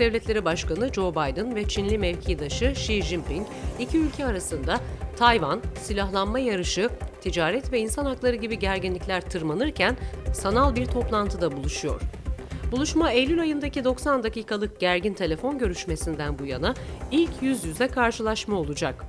Devletleri Başkanı Joe Biden ve Çinli mevkidaşı Xi Jinping iki ülke arasında Tayvan, silahlanma yarışı, ticaret ve insan hakları gibi gerginlikler tırmanırken sanal bir toplantıda buluşuyor. Buluşma Eylül ayındaki 90 dakikalık gergin telefon görüşmesinden bu yana ilk yüz yüze karşılaşma olacak.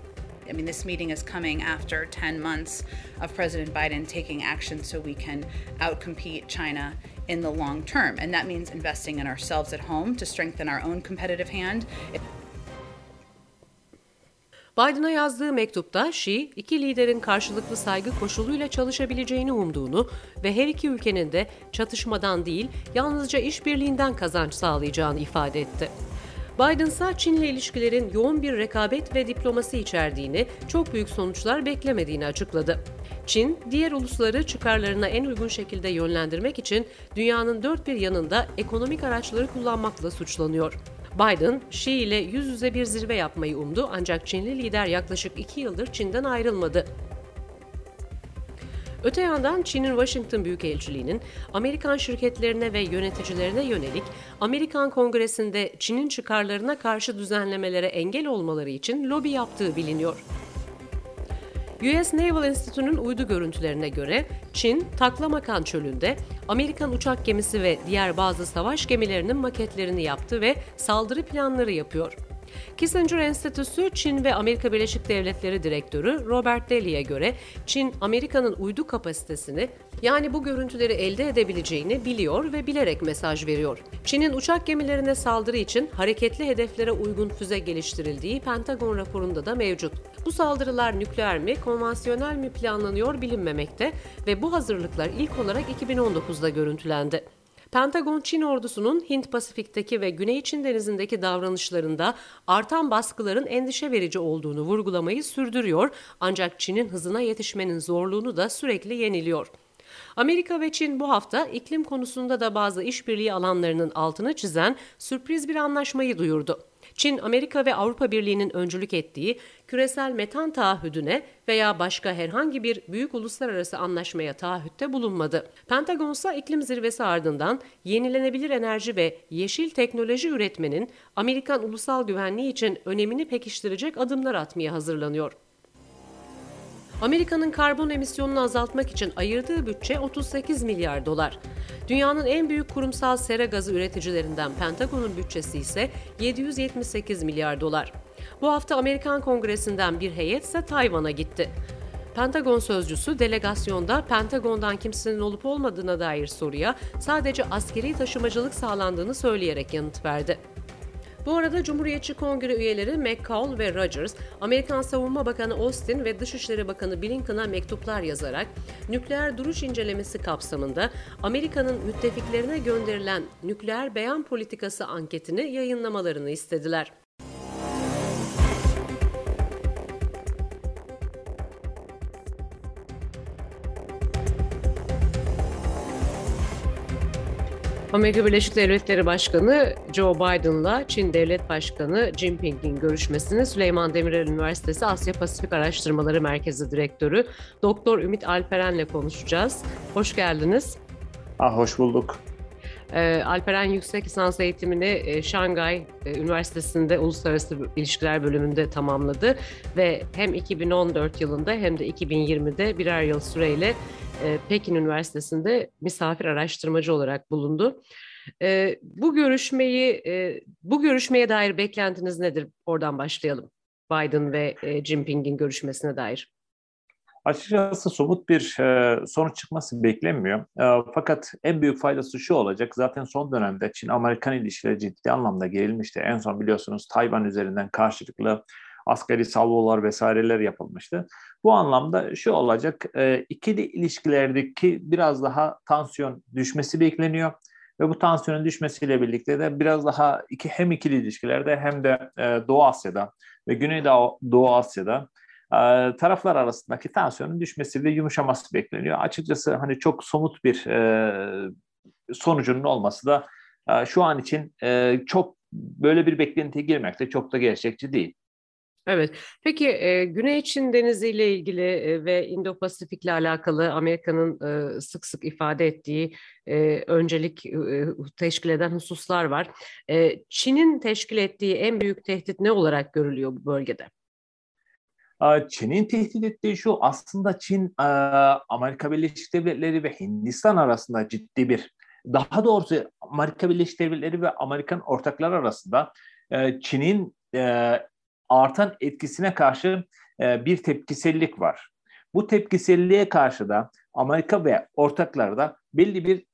I mean, this meeting is coming after 10 months of President Biden taking action so we can outcompete China in the long term. And that means investing in ourselves at home to strengthen our own competitive hand. Biden'a yazdığı mektupta Xi, iki liderin karşılıklı saygı koşuluyla çalışabileceğini umduğunu ve her iki ülkenin de çatışmadan değil, yalnızca işbirliğinden kazanç sağlayacağını ifade etti. Biden ise Çin'le ilişkilerin yoğun bir rekabet ve diplomasi içerdiğini, çok büyük sonuçlar beklemediğini açıkladı. Çin, diğer ulusları çıkarlarına en uygun şekilde yönlendirmek için dünyanın dört bir yanında ekonomik araçları kullanmakla suçlanıyor. Biden, Xi ile yüz yüze bir zirve yapmayı umdu ancak Çinli lider yaklaşık iki yıldır Çin'den ayrılmadı. Öte yandan Çin'in Washington Büyükelçiliği'nin Amerikan şirketlerine ve yöneticilerine yönelik Amerikan Kongresi'nde Çin'in çıkarlarına karşı düzenlemelere engel olmaları için lobi yaptığı biliniyor. US Naval Institute'un uydu görüntülerine göre Çin, Taklamakan Çölü'nde Amerikan uçak gemisi ve diğer bazı savaş gemilerinin maketlerini yaptı ve saldırı planları yapıyor. Kissinger Enstitüsü Çin ve Amerika Birleşik Devletleri Direktörü Robert Daly'e göre Çin, Amerika'nın uydu kapasitesini yani bu görüntüleri elde edebileceğini biliyor ve bilerek mesaj veriyor. Çin'in uçak gemilerine saldırı için hareketli hedeflere uygun füze geliştirildiği Pentagon raporunda da mevcut. Bu saldırılar nükleer mi, konvansiyonel mi planlanıyor bilinmemekte ve bu hazırlıklar ilk olarak 2019'da görüntülendi. Pentagon Çin ordusunun Hint Pasifik'teki ve Güney Çin Denizi'ndeki davranışlarında artan baskıların endişe verici olduğunu vurgulamayı sürdürüyor ancak Çin'in hızına yetişmenin zorluğunu da sürekli yeniliyor. Amerika ve Çin bu hafta iklim konusunda da bazı işbirliği alanlarının altını çizen sürpriz bir anlaşmayı duyurdu. Çin, Amerika ve Avrupa Birliği'nin öncülük ettiği küresel metan taahhüdüne veya başka herhangi bir büyük uluslararası anlaşmaya taahhütte bulunmadı. Pentagon ise iklim zirvesi ardından yenilenebilir enerji ve yeşil teknoloji üretmenin Amerikan ulusal güvenliği için önemini pekiştirecek adımlar atmaya hazırlanıyor. Amerika'nın karbon emisyonunu azaltmak için ayırdığı bütçe 38 milyar dolar. Dünyanın en büyük kurumsal sera gazı üreticilerinden Pentagon'un bütçesi ise 778 milyar dolar. Bu hafta Amerikan Kongresi'nden bir heyet ise Tayvan'a gitti. Pentagon sözcüsü delegasyonda Pentagon'dan kimsenin olup olmadığına dair soruya sadece askeri taşımacılık sağlandığını söyleyerek yanıt verdi. Bu arada Cumhuriyetçi Kongre üyeleri McCall ve Rogers, Amerikan Savunma Bakanı Austin ve Dışişleri Bakanı Blinken'a mektuplar yazarak nükleer duruş incelemesi kapsamında Amerika'nın müttefiklerine gönderilen nükleer beyan politikası anketini yayınlamalarını istediler. Amerika Birleşik Devletleri Başkanı Joe Biden'la Çin Devlet Başkanı Jinping'in görüşmesini Süleyman Demirel Üniversitesi Asya Pasifik Araştırmaları Merkezi Direktörü Doktor Ümit Alperen'le konuşacağız. Hoş geldiniz. Ah, hoş bulduk. Ee, Alperen yüksek lisans eğitimini e, Şangay e, Üniversitesi'nde Uluslararası İlişkiler bölümünde tamamladı ve hem 2014 yılında hem de 2020'de birer yıl süreyle e, Pekin Üniversitesi'nde misafir araştırmacı olarak bulundu. E, bu görüşmeyi, e, bu görüşmeye dair beklentiniz nedir? Oradan başlayalım. Biden ve Jinping'in görüşmesine dair. Açıkçası somut bir e, sonuç çıkması beklenmiyor. E, fakat en büyük faydası şu olacak. Zaten son dönemde Çin-Amerikan ilişkileri ciddi anlamda gerilmişti. En son biliyorsunuz Tayvan üzerinden karşılıklı askeri salvolar vesaireler yapılmıştı. Bu anlamda şu olacak, e, ikili ilişkilerdeki biraz daha tansiyon düşmesi bekleniyor. Ve bu tansiyonun düşmesiyle birlikte de biraz daha iki hem ikili ilişkilerde hem de e, Doğu Asya'da ve Güneydoğu Doğu Asya'da taraflar arasındaki tansiyonun düşmesi ve yumuşaması bekleniyor. Açıkçası hani çok somut bir e, sonucunun olması da e, şu an için e, çok böyle bir beklentiye girmekte çok da gerçekçi değil. Evet. Peki e, Güney Çin Denizi ile ilgili e, ve Indo-Pasifik ile alakalı Amerika'nın e, sık sık ifade ettiği e, öncelik e, teşkil eden hususlar var. E, Çin'in teşkil ettiği en büyük tehdit ne olarak görülüyor bu bölgede? Çin'in tehdit ettiği şu aslında Çin, Amerika Birleşik Devletleri ve Hindistan arasında ciddi bir, daha doğrusu Amerika Birleşik Devletleri ve Amerikan ortaklar arasında Çin'in artan etkisine karşı bir tepkisellik var. Bu tepkiselliğe karşı da Amerika ve ortaklar da belli bir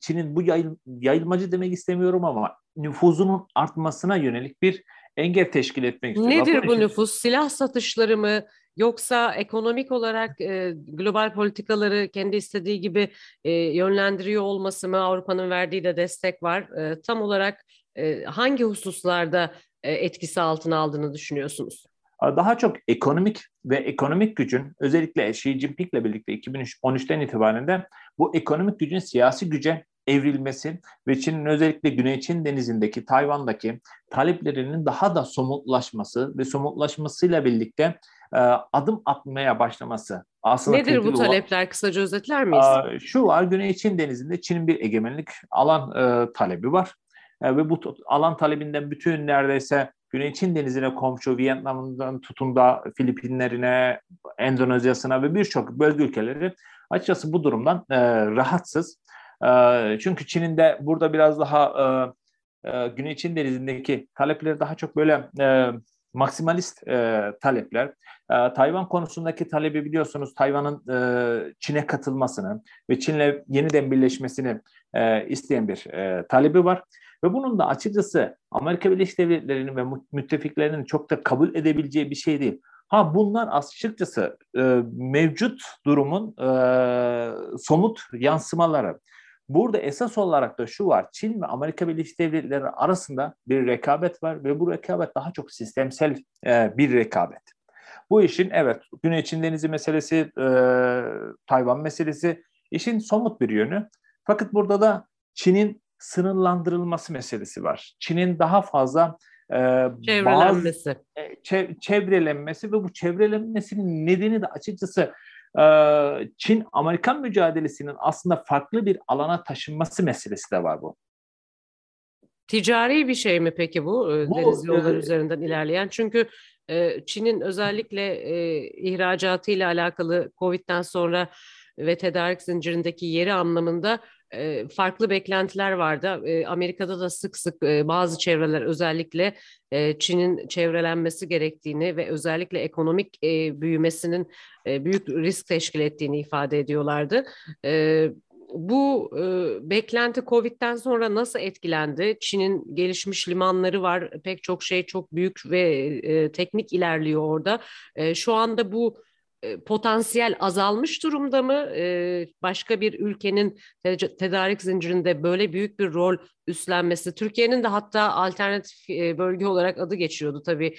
Çin'in bu yayıl, yayılmacı demek istemiyorum ama nüfuzunun artmasına yönelik bir engel teşkil etmek istiyor. Nedir bu nüfus? Silah satışları mı? Yoksa ekonomik olarak e, global politikaları kendi istediği gibi e, yönlendiriyor olması mı? Avrupa'nın verdiği de destek var. E, tam olarak e, hangi hususlarda e, etkisi altına aldığını düşünüyorsunuz? Daha çok ekonomik ve ekonomik gücün özellikle Xi Jinping'le birlikte 2013'ten itibaren de bu ekonomik gücün siyasi güce evrilmesi ve Çin'in özellikle Güney Çin denizindeki Tayvan'daki taleplerinin daha da somutlaşması ve somutlaşmasıyla birlikte e, adım atmaya başlaması. Aslında Nedir bu talepler? Olan, Kısaca özetler miyiz? E, şu var, Güney Çin denizinde Çin'in bir egemenlik alan e, talebi var. E, ve bu alan talebinden bütün neredeyse Güney Çin denizine komşu Vietnam'dan tutun da Filipinlerine, Endonezya'sına ve birçok bölge ülkeleri açıkçası bu durumdan e, rahatsız. Çünkü Çin'in de burada biraz daha Güney Çin denizindeki talepleri daha çok böyle maksimalist talepler. Tayvan konusundaki talebi biliyorsunuz Tayvan'ın Çin'e katılmasını ve Çin'le yeniden birleşmesini isteyen bir talebi var. Ve bunun da açıkçası Amerika Birleşik Devletleri'nin ve müttefiklerinin çok da kabul edebileceği bir şey değil. Ha bunlar açıkçası e, mevcut durumun e, somut yansımaları. Burada esas olarak da şu var. Çin ve Amerika Birleşik Devletleri arasında bir rekabet var ve bu rekabet daha çok sistemsel e, bir rekabet. Bu işin evet Güney Çin Denizi meselesi, e, Tayvan meselesi işin somut bir yönü. Fakat burada da Çin'in sınırlandırılması meselesi var. Çin'in daha fazla e, çevrelenmesi. Bazı, e, çevrelenmesi ve bu çevrelenmesinin nedeni de açıkçası Çin-Amerikan mücadelesinin aslında farklı bir alana taşınması meselesi de var bu. Ticari bir şey mi peki bu, e, bu deniz yolları e, üzerinden ilerleyen? Çünkü e, Çin'in özellikle e, ihracatı ile alakalı Covid'den sonra ve tedarik zincirindeki yeri anlamında farklı beklentiler vardı. Amerika'da da sık sık bazı çevreler özellikle Çin'in çevrelenmesi gerektiğini ve özellikle ekonomik büyümesinin büyük risk teşkil ettiğini ifade ediyorlardı. Bu beklenti Covid'den sonra nasıl etkilendi? Çin'in gelişmiş limanları var, pek çok şey çok büyük ve teknik ilerliyor orada. Şu anda bu potansiyel azalmış durumda mı? başka bir ülkenin tedarik zincirinde böyle büyük bir rol üstlenmesi, Türkiye'nin de hatta alternatif bölge olarak adı geçiyordu tabii.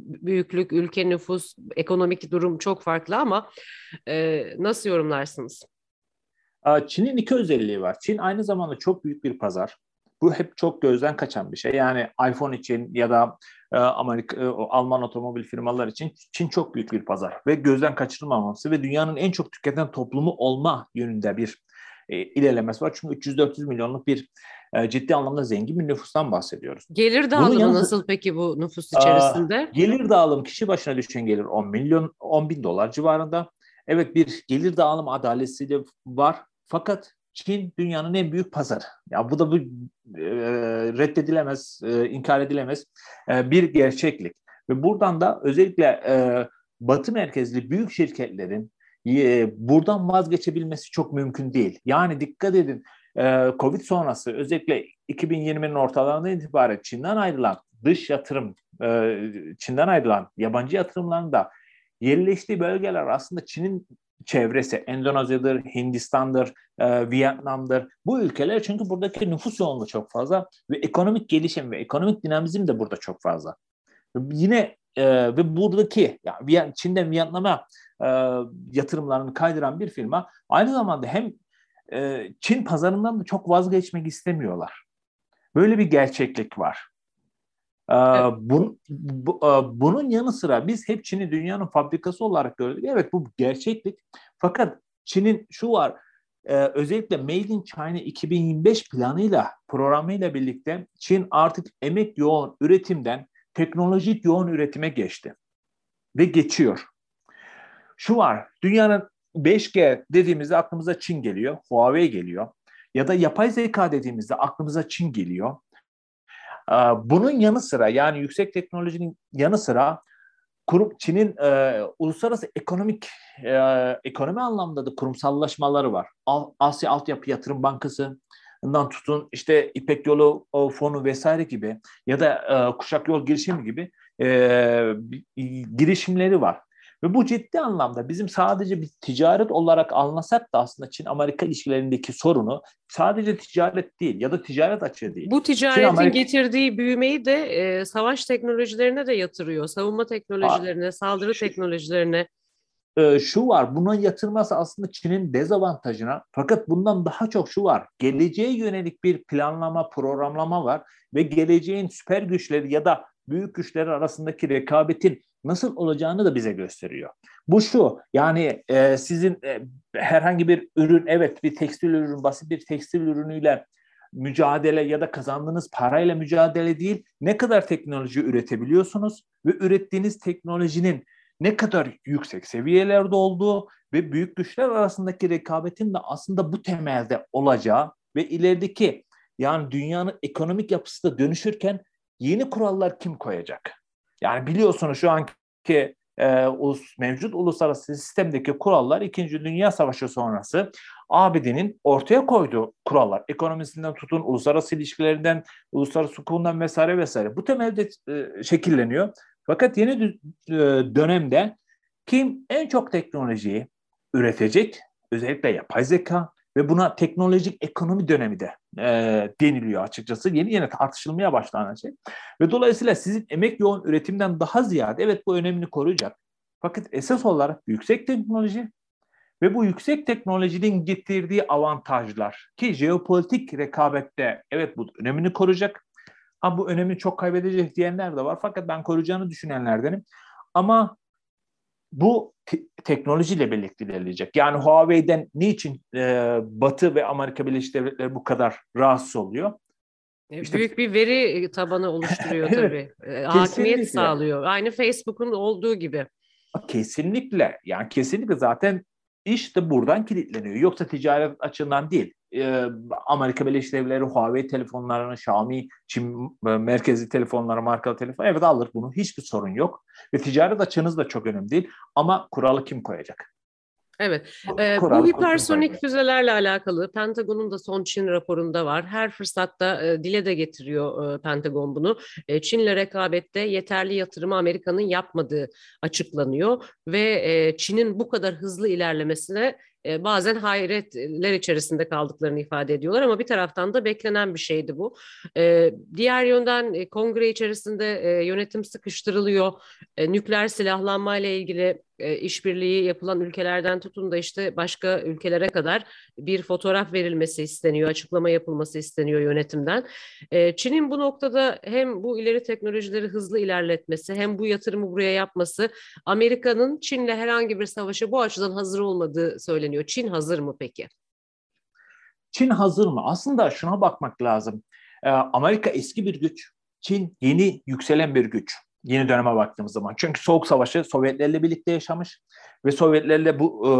büyüklük, ülke nüfus, ekonomik durum çok farklı ama nasıl yorumlarsınız? Çin'in iki özelliği var. Çin aynı zamanda çok büyük bir pazar. Bu hep çok gözden kaçan bir şey. Yani iPhone için ya da e, Amerika, e, Alman otomobil firmalar için Çin çok büyük bir pazar ve gözden kaçırılmaması ve dünyanın en çok tüketen toplumu olma yönünde bir e, ilerlemesi var. Çünkü 300-400 milyonluk bir e, ciddi anlamda zengin bir nüfustan bahsediyoruz. Gelir dağılımı yanı, nasıl peki bu nüfus içerisinde? A, gelir dağılım kişi başına düşen gelir 10 milyon 10 bin dolar civarında. Evet bir gelir dağılım adaleti de var. Fakat Çin dünyanın en büyük pazarı. Ya bu da bu e, reddedilemez, e, inkar edilemez e, bir gerçeklik. Ve buradan da özellikle e, Batı merkezli büyük şirketlerin e, buradan vazgeçebilmesi çok mümkün değil. Yani dikkat edin, e, Covid sonrası özellikle 2020'nin ortalarından itibaren Çin'den ayrılan dış yatırım, e, Çin'den ayrılan yabancı yatırımların da yerleştiği bölgeler aslında Çin'in çevresi Endonezya'dır, Hindistan'dır, e, Vietnam'dır. Bu ülkeler çünkü buradaki nüfus yoğunluğu çok fazla ve ekonomik gelişim ve ekonomik dinamizm de burada çok fazla. Yine e, ve buradaki yani Çin'den Vietnam'a e, yatırımlarını kaydıran bir firma aynı zamanda hem e, Çin pazarından da çok vazgeçmek istemiyorlar. Böyle bir gerçeklik var. Evet. Bun, bu, bunun yanı sıra biz hep Çin'i dünyanın fabrikası olarak gördük. Evet bu gerçeklik. Fakat Çin'in şu var özellikle Made in China 2025 planıyla programıyla birlikte Çin artık emek yoğun üretimden teknolojik yoğun üretime geçti ve geçiyor. Şu var dünyanın 5G dediğimizde aklımıza Çin geliyor, Huawei geliyor ya da yapay zeka dediğimizde aklımıza Çin geliyor. Bunun yanı sıra yani yüksek teknolojinin yanı sıra kurum Çin'in e, uluslararası ekonomik e, ekonomi anlamda da kurumsallaşmaları var. Asya Altyapı Yatırım Bankası'ndan tutun işte İpek Yolu Fonu vesaire gibi ya da e, Kuşak Yol girişimi gibi e, girişimleri var. Ve bu ciddi anlamda bizim sadece bir ticaret olarak anlasak da aslında Çin-Amerika ilişkilerindeki sorunu sadece ticaret değil ya da ticaret açığı değil. Bu ticaretin Amerika... getirdiği büyümeyi de e, savaş teknolojilerine de yatırıyor. Savunma teknolojilerine, Aa, saldırı şu, teknolojilerine. E, şu var, buna yatırması aslında Çin'in dezavantajına. Fakat bundan daha çok şu var. Geleceğe yönelik bir planlama, programlama var ve geleceğin süper güçleri ya da büyük güçler arasındaki rekabetin nasıl olacağını da bize gösteriyor. Bu şu yani e, sizin e, herhangi bir ürün evet bir tekstil ürün basit bir tekstil ürünüyle mücadele ya da kazandığınız parayla mücadele değil ne kadar teknoloji üretebiliyorsunuz ve ürettiğiniz teknolojinin ne kadar yüksek seviyelerde olduğu ve büyük güçler arasındaki rekabetin de aslında bu temelde olacağı ve ilerideki yani dünyanın ekonomik yapısı da dönüşürken yeni kurallar kim koyacak? Yani biliyorsunuz şu anki e, ulus, mevcut uluslararası sistemdeki kurallar İkinci Dünya Savaşı sonrası ABD'nin ortaya koyduğu kurallar. Ekonomisinden tutun, uluslararası ilişkilerinden, uluslararası hukukundan vesaire vesaire. Bu temelde e, şekilleniyor. Fakat yeni e, dönemde kim en çok teknolojiyi üretecek? Özellikle yapay zeka, ve buna teknolojik ekonomi dönemi de e, deniliyor açıkçası. Yeni yeni tartışılmaya başlanan şey. Ve dolayısıyla sizin emek yoğun üretimden daha ziyade evet bu önemini koruyacak. Fakat esas olarak yüksek teknoloji ve bu yüksek teknolojinin getirdiği avantajlar ki jeopolitik rekabette evet bu önemini koruyacak. Ha bu önemi çok kaybedecek diyenler de var fakat ben koruyacağını düşünenlerdenim. Ama bu te- teknolojiyle birlikte ilerleyecek. Yani Huawei'den niçin e, Batı ve Amerika Birleşik Devletleri bu kadar rahatsız oluyor? E, işte, Büyük bir veri tabanı oluşturuyor tabii. evet, Hakimiyet sağlıyor. Aynı Facebook'un olduğu gibi. Kesinlikle. Yani kesinlikle zaten iş de buradan kilitleniyor. Yoksa ticaret açısından değil e, Amerika Birleşik Devletleri Huawei telefonlarını, Xiaomi, Çin e, merkezi telefonları, markalı telefon evet alır bunu. Hiçbir sorun yok. Ve ticaret açınız da çok önemli değil. Ama kuralı kim koyacak? Evet. Ee, bu hipersonik füzelerle alakalı Pentagon'un da son Çin raporunda var. Her fırsatta e, dile de getiriyor e, Pentagon bunu. E, Çin'le rekabette yeterli yatırımı Amerika'nın yapmadığı açıklanıyor ve e, Çin'in bu kadar hızlı ilerlemesine e, bazen hayretler içerisinde kaldıklarını ifade ediyorlar ama bir taraftan da beklenen bir şeydi bu. E, diğer yönden e, kongre içerisinde yönetim sıkıştırılıyor. Nükleer silahlanma ile ilgili işbirliği yapılan ülkelerden tutun da işte başka ülkelere kadar bir fotoğraf verilmesi isteniyor, açıklama yapılması isteniyor yönetimden. Çin'in bu noktada hem bu ileri teknolojileri hızlı ilerletmesi hem bu yatırımı buraya yapması Amerika'nın Çin'le herhangi bir savaşa bu açıdan hazır olmadığı söyleniyor. Çin hazır mı peki? Çin hazır mı? Aslında şuna bakmak lazım. Ee, Amerika eski bir güç. Çin yeni yükselen bir güç. Yeni döneme baktığımız zaman. Çünkü Soğuk Savaşı Sovyetlerle birlikte yaşamış ve Sovyetlerle bu e,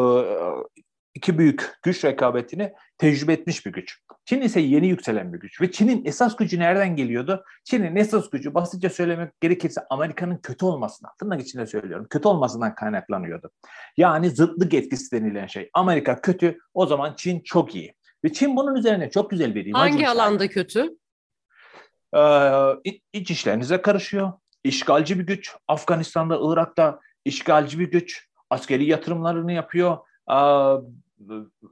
iki büyük güç rekabetini tecrübe etmiş bir güç. Çin ise yeni yükselen bir güç. Ve Çin'in esas gücü nereden geliyordu? Çin'in esas gücü basitçe söylemek gerekirse Amerika'nın kötü olmasına, tırnak içinde söylüyorum, kötü olmasından kaynaklanıyordu. Yani zıtlık etkisi denilen şey. Amerika kötü, o zaman Çin çok iyi. Ve Çin bunun üzerine çok güzel bir imaj Hangi alanda kötü? Ee, iç işlerinize karışıyor. İşgalci bir güç. Afganistan'da, Irak'ta işgalci bir güç. Askeri yatırımlarını yapıyor. Ee,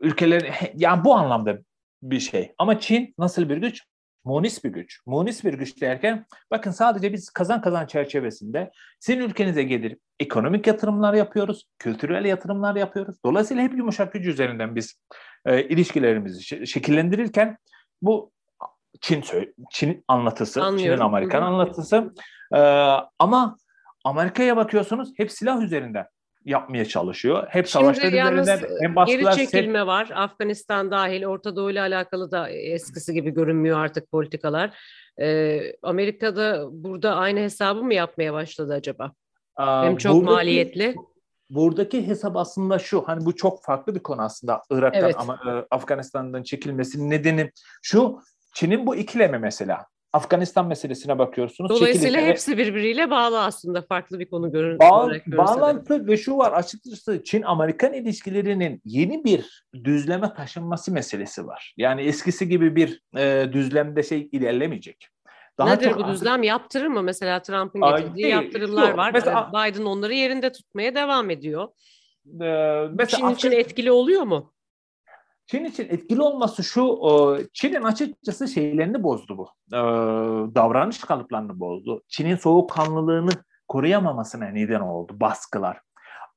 ülkelerin yani bu anlamda bir şey. Ama Çin nasıl bir güç? Monist bir güç. Monist bir güç derken bakın sadece biz kazan kazan çerçevesinde sizin ülkenize gelir ekonomik yatırımlar yapıyoruz, kültürel yatırımlar yapıyoruz. Dolayısıyla hep yumuşak güç üzerinden biz e, ilişkilerimizi şekillendirirken bu Çin Çin anlatısı, Anlıyorum. Çin'in Amerikan anlatısı. Ee, ama Amerika'ya bakıyorsunuz hep silah üzerinden yapmaya çalışıyor. Hep savaşlar üzerinden hem baskılar... Geri çekilme hep... var. Afganistan dahil Orta Doğu ile alakalı da eskisi gibi görünmüyor artık politikalar. Ee, Amerika'da burada aynı hesabı mı yapmaya başladı acaba? Aa, hem çok buradaki, maliyetli. Buradaki hesap aslında şu. Hani bu çok farklı bir konu aslında. Irak'tan evet. ama e, Afganistan'dan çekilmesinin nedeni şu. Çin'in bu ikileme mesela. Afganistan meselesine bakıyorsunuz. Dolayısıyla Çekilirken, hepsi birbiriyle bağlı aslında farklı bir konu görün bağ, Bağlantı ve şu var açıkçası Çin-Amerikan ilişkilerinin yeni bir düzleme taşınması meselesi var. Yani eskisi gibi bir e, düzlemde şey ilerlemeyecek. Daha Nedir çok bu düzlem? Yaptırır mı? Mesela Trump'ın getirdiği değil, yaptırımlar yok. var. Mesela, Biden onları yerinde tutmaya devam ediyor. E, mesela Çin için etkili oluyor mu? Çin için etkili olması şu, Çin'in açıkçası şeylerini bozdu bu. Davranış kalıplarını bozdu. Çin'in soğukkanlılığını koruyamamasına neden oldu baskılar.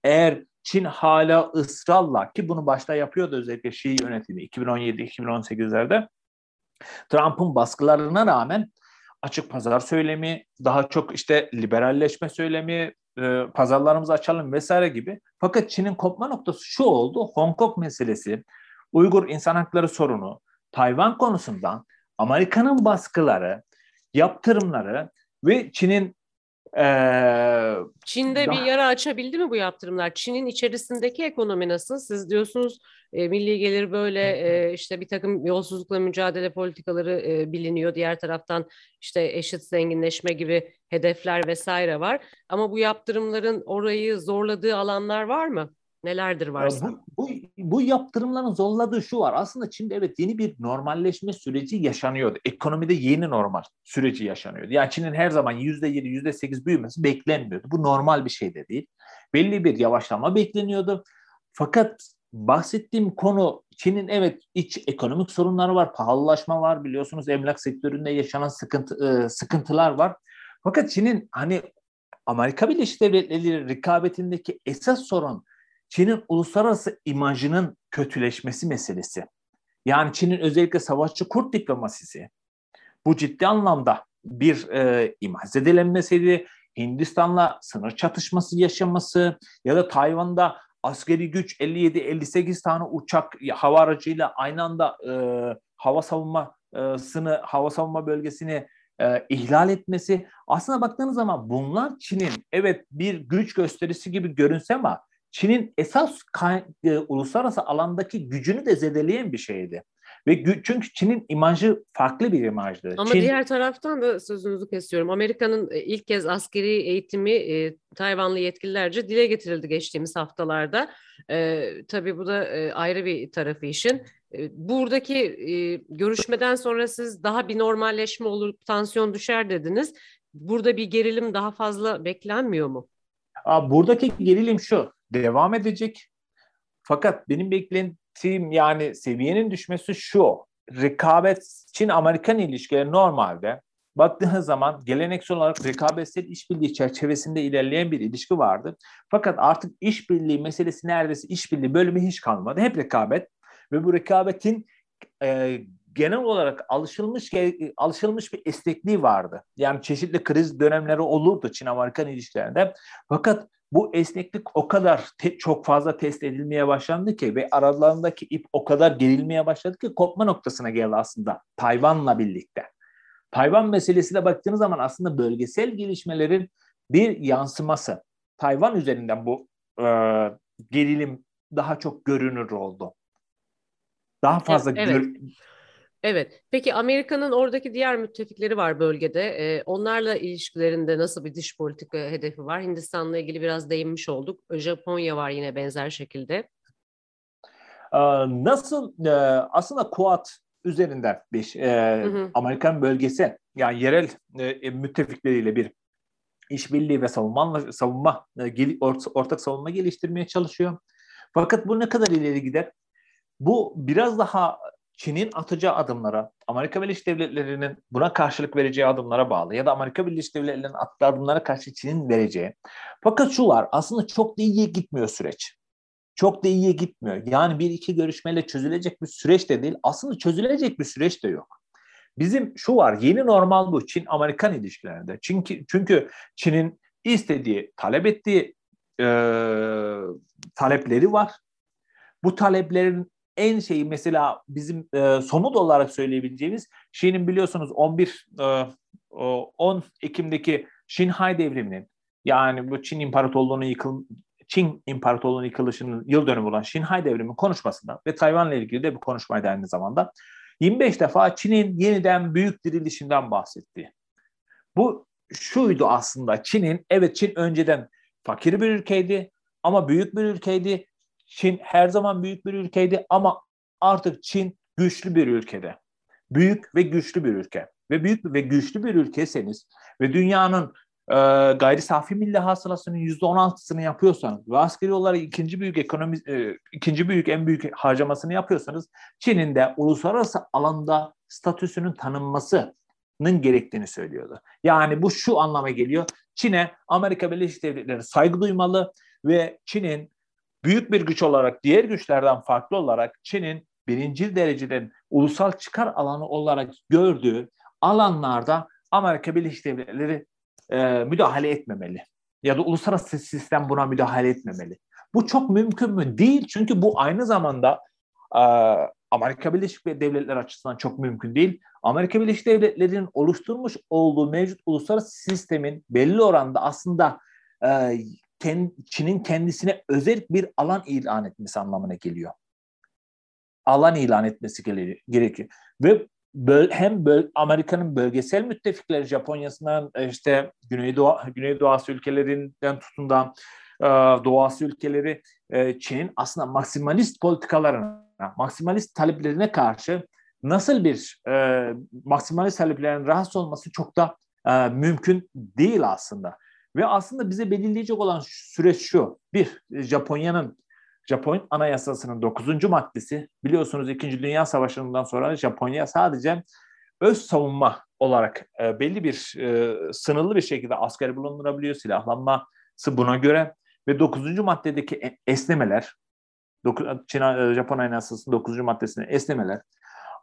Eğer Çin hala ısrarla ki bunu başta yapıyordu özellikle Şii yönetimi 2017-2018'lerde Trump'ın baskılarına rağmen açık pazar söylemi, daha çok işte liberalleşme söylemi, pazarlarımızı açalım vesaire gibi. Fakat Çin'in kopma noktası şu oldu. Hong Kong meselesi, Uygur insan hakları sorunu, Tayvan konusundan Amerika'nın baskıları, yaptırımları ve Çin'in ee, Çin'de daha... bir yara açabildi mi bu yaptırımlar? Çin'in içerisindeki ekonomi nasıl? Siz diyorsunuz e, milli gelir böyle e, işte bir takım yolsuzlukla mücadele politikaları e, biliniyor. Diğer taraftan işte eşit zenginleşme gibi hedefler vesaire var. Ama bu yaptırımların orayı zorladığı alanlar var mı? Nelerdir varsa? Bu, bu, bu yaptırımların zorladığı şu var. Aslında Çin'de evet yeni bir normalleşme süreci yaşanıyordu. Ekonomide yeni normal süreci yaşanıyordu. Yani Çin'in her zaman yüzde yedi, yüzde sekiz büyümesi beklenmiyordu. Bu normal bir şey de değil. Belli bir yavaşlama bekleniyordu. Fakat bahsettiğim konu Çin'in evet iç ekonomik sorunları var, pahalılaşma var biliyorsunuz emlak sektöründe yaşanan sıkıntı sıkıntılar var. Fakat Çin'in hani Amerika Birleşik Devletleri rekabetindeki esas sorun Çin'in uluslararası imajının kötüleşmesi meselesi. Yani Çin'in özellikle savaşçı kurt diplomasisi bu ciddi anlamda bir e, imaj zedelenmesiydi. Hindistan'la sınır çatışması yaşaması ya da Tayvan'da askeri güç 57-58 tane uçak hava aracıyla aynı anda e, hava savunmasını, hava savunma bölgesini e, ihlal etmesi. Aslında baktığınız zaman bunlar Çin'in evet bir güç gösterisi gibi görünse ama Çin'in esas e, uluslararası alandaki gücünü de zedeleyen bir şeydi. Ve çünkü Çin'in imajı farklı bir imajdı. Ama Çin... diğer taraftan da sözünüzü kesiyorum. Amerika'nın e, ilk kez askeri eğitimi e, Tayvanlı yetkililerce dile getirildi geçtiğimiz haftalarda. E, tabii bu da e, ayrı bir tarafı işin. E, buradaki e, görüşmeden sonra siz daha bir normalleşme olur, tansiyon düşer dediniz. Burada bir gerilim daha fazla beklenmiyor mu? Buradaki gerilim şu devam edecek. Fakat benim beklentim yani seviyenin düşmesi şu. Rekabet Çin-Amerikan ilişkileri normalde baktığınız zaman geleneksel olarak rekabetsel işbirliği çerçevesinde ilerleyen bir ilişki vardı. Fakat artık işbirliği meselesi neredeyse işbirliği bölümü hiç kalmadı. Hep rekabet ve bu rekabetin e, genel olarak alışılmış alışılmış bir esnekliği vardı. Yani çeşitli kriz dönemleri olurdu Çin-Amerikan ilişkilerinde. Fakat bu esneklik o kadar te- çok fazla test edilmeye başlandı ki ve aralarındaki ip o kadar gerilmeye başladı ki kopma noktasına geldi aslında Tayvan'la birlikte. Tayvan meselesi de baktığınız zaman aslında bölgesel gelişmelerin bir yansıması. Tayvan üzerinden bu e, gerilim daha çok görünür oldu. Daha fazla evet, gör- evet. Peki Amerika'nın oradaki diğer müttefikleri var bölgede. Ee, onlarla ilişkilerinde nasıl bir dış politika hedefi var? Hindistan'la ilgili biraz değinmiş olduk. Japonya var yine benzer şekilde. Ee, nasıl? E, aslında Kuat üzerinden bir e, hı hı. Amerikan bölgesi yani yerel e, müttefikleriyle bir işbirliği ve savunma savunma e, ortak savunma geliştirmeye çalışıyor. Fakat bu ne kadar ileri gider? Bu biraz daha Çin'in atacağı adımlara, Amerika Birleşik Devletleri'nin buna karşılık vereceği adımlara bağlı ya da Amerika Birleşik Devletleri'nin attığı adımlara karşı Çin'in vereceği. Fakat şu var, aslında çok da iyiye gitmiyor süreç. Çok da iyiye gitmiyor. Yani bir iki görüşmeyle çözülecek bir süreç de değil, aslında çözülecek bir süreç de yok. Bizim şu var yeni normal bu Çin-Amerikan ilişkilerinde. Çünkü çünkü Çin'in istediği, talep ettiği e, talepleri var. Bu taleplerin en şeyi mesela bizim e, somut olarak söyleyebileceğimiz Çin'in biliyorsunuz 11 e, 10 Ekim'deki Şinhay devriminin yani bu Çin İmparatorluğu'nun yıkıl Çin İmparatorluğu'nun yıkılışının yıl dönümü olan Şinhay devrimi konuşmasında ve Tayvan'la ilgili de bir konuşmaydı aynı zamanda 25 defa Çin'in yeniden büyük dirilişinden bahsetti. Bu şuydu aslında Çin'in evet Çin önceden fakir bir ülkeydi ama büyük bir ülkeydi. Çin her zaman büyük bir ülkeydi ama artık Çin güçlü bir ülkede. Büyük ve güçlü bir ülke. Ve büyük ve güçlü bir ülkeseniz ve dünyanın e, gayri safi milli hasılasının %16'sını yapıyorsanız ve askeri olarak ikinci büyük ekonomi e, ikinci büyük en büyük harcamasını yapıyorsanız Çin'in de uluslararası alanda statüsünün tanınmasının gerektiğini söylüyordu. Yani bu şu anlama geliyor. Çin'e Amerika Birleşik Devletleri saygı duymalı ve Çin'in büyük bir güç olarak diğer güçlerden farklı olarak Çin'in birinci dereceden ulusal çıkar alanı olarak gördüğü alanlarda Amerika Birleşik Devletleri e, müdahale etmemeli. Ya da uluslararası sistem buna müdahale etmemeli. Bu çok mümkün mü? Değil. Çünkü bu aynı zamanda e, Amerika Birleşik Devletleri açısından çok mümkün değil. Amerika Birleşik Devletleri'nin oluşturmuş olduğu mevcut uluslararası sistemin belli oranda aslında e, Çin'in kendisine özel bir alan ilan etmesi anlamına geliyor. Alan ilan etmesi gerekiyor. Ve böl, hem böl, Amerika'nın bölgesel müttefikleri Japonya'sından e, işte Güneydoğu Güneydoğu Asya ülkelerinden tutun da e, Doğu Asya ülkeleri e, Çin'in aslında maksimalist politikalarına, maksimalist taleplerine karşı nasıl bir e, maksimalist taleplerin rahatsız olması çok da e, mümkün değil aslında. Ve aslında bize belirleyecek olan süreç şu. Bir, Japonya'nın Japon Anayasası'nın 9. maddesi biliyorsunuz 2. Dünya Savaşı'ndan sonra Japonya sadece öz savunma olarak e, belli bir e, sınırlı bir şekilde asker bulundurabiliyor, silahlanması buna göre ve 9. maddedeki e, esnemeler, Çin, e, Japon Anayasası'nın 9. maddesine esnemeler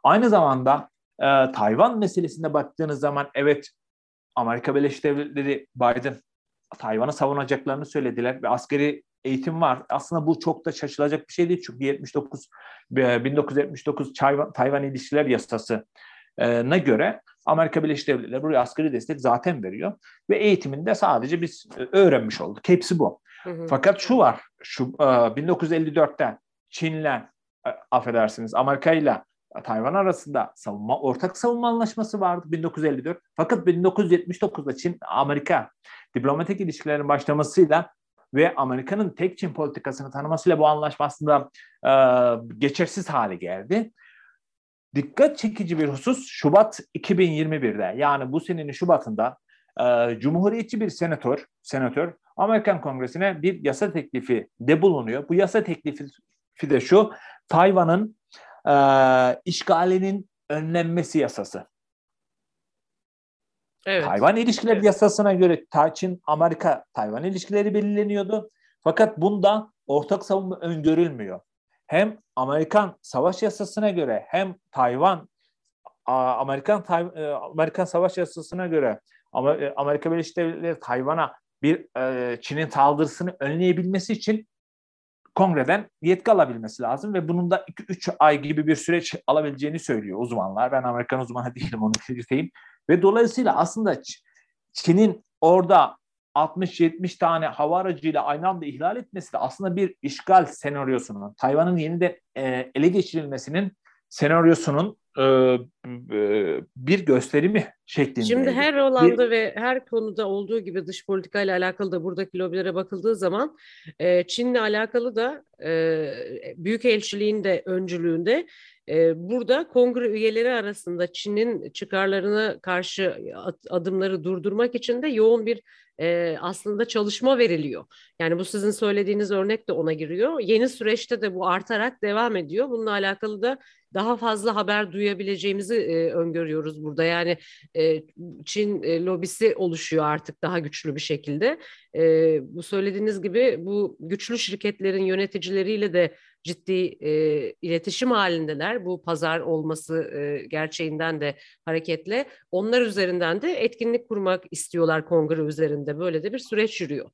aynı zamanda e, Tayvan meselesinde baktığınız zaman evet Amerika Birleşik Devletleri Biden Tayvan'ı savunacaklarını söylediler ve askeri eğitim var. Aslında bu çok da şaşılacak bir şey değil çünkü 79 1979 Tayvan, Tayvan İlişkiler Yasası'na göre Amerika Birleşik Devletleri buraya askeri destek zaten veriyor ve eğitiminde sadece biz e, öğrenmiş olduk. Hepsi bu. Hı hı. Fakat şu var, şu 1954'te e, Çin'le e, affedersiniz Amerika ile Tayvan arasında savunma ortak savunma anlaşması vardı 1954. Fakat 1979'da Çin Amerika diplomatik ilişkilerin başlamasıyla ve Amerika'nın tek Çin politikasını tanımasıyla bu anlaşma aslında e, geçersiz hale geldi. Dikkat çekici bir husus Şubat 2021'de yani bu senenin Şubat'ında e, Cumhuriyetçi bir senatör, senatör Amerikan Kongresi'ne bir yasa teklifi de bulunuyor. Bu yasa teklifi de şu, Tayvan'ın e, işgalinin önlenmesi yasası. Evet. Tayvan ilişkileri evet. yasasına göre Çin Amerika Tayvan ilişkileri belirleniyordu. Fakat bunda ortak savunma öngörülmüyor. Hem Amerikan savaş yasasına göre hem Tayvan Amerikan e, Amerikan savaş yasasına göre e, Amerika Birleşik Devletleri Tayvan'a bir e, Çin'in saldırısını önleyebilmesi için kongreden yetki alabilmesi lazım ve bunun da 2-3 ay gibi bir süreç alabileceğini söylüyor uzmanlar. Ben Amerikan uzmanı değilim onu belirteyim. Ve dolayısıyla aslında Çin'in orada 60-70 tane hava aracıyla aynı anda ihlal etmesi de aslında bir işgal senaryosunun, Tayvan'ın yeniden e, ele geçirilmesinin senaryosunun e, e, bir gösterimi şeklinde. Şimdi her alanda bir, ve her konuda olduğu gibi dış politika ile alakalı da buradaki lobilere bakıldığı zaman e, Çin'le alakalı da e, Büyükelçiliğin de öncülüğünde burada kongre üyeleri arasında Çin'in çıkarlarına karşı adımları durdurmak için de yoğun bir aslında çalışma veriliyor. Yani bu sizin söylediğiniz örnek de ona giriyor. Yeni süreçte de bu artarak devam ediyor. Bununla alakalı da daha fazla haber duyabileceğimizi öngörüyoruz burada. Yani Çin lobisi oluşuyor artık daha güçlü bir şekilde. Bu söylediğiniz gibi bu güçlü şirketlerin yöneticileriyle de ciddi e, iletişim halindeler. Bu pazar olması e, gerçeğinden de hareketle onlar üzerinden de etkinlik kurmak istiyorlar kongre üzerinde. Böyle de bir süreç yürüyor.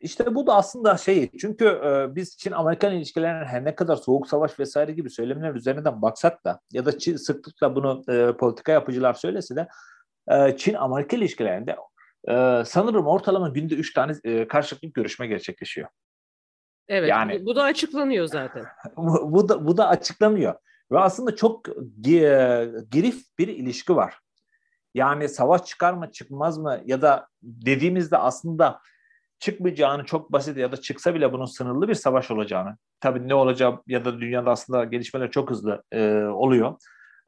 İşte bu da aslında şey çünkü biz Çin-Amerikan ilişkilerinin her ne kadar soğuk savaş vesaire gibi söylemler üzerinden baksak da ya da Çin, sıklıkla bunu politika yapıcılar söylese de e, Çin-Amerika ilişkilerinde e, sanırım ortalama günde üç tane e, karşılıklı görüşme gerçekleşiyor. Evet yani, bu da açıklanıyor zaten. bu, bu, da, bu da açıklanıyor. Ve aslında çok girif bir ilişki var. Yani savaş çıkar mı çıkmaz mı ya da dediğimizde aslında çıkmayacağını çok basit ya da çıksa bile bunun sınırlı bir savaş olacağını tabii ne olacağı ya da dünyada aslında gelişmeler çok hızlı e, oluyor.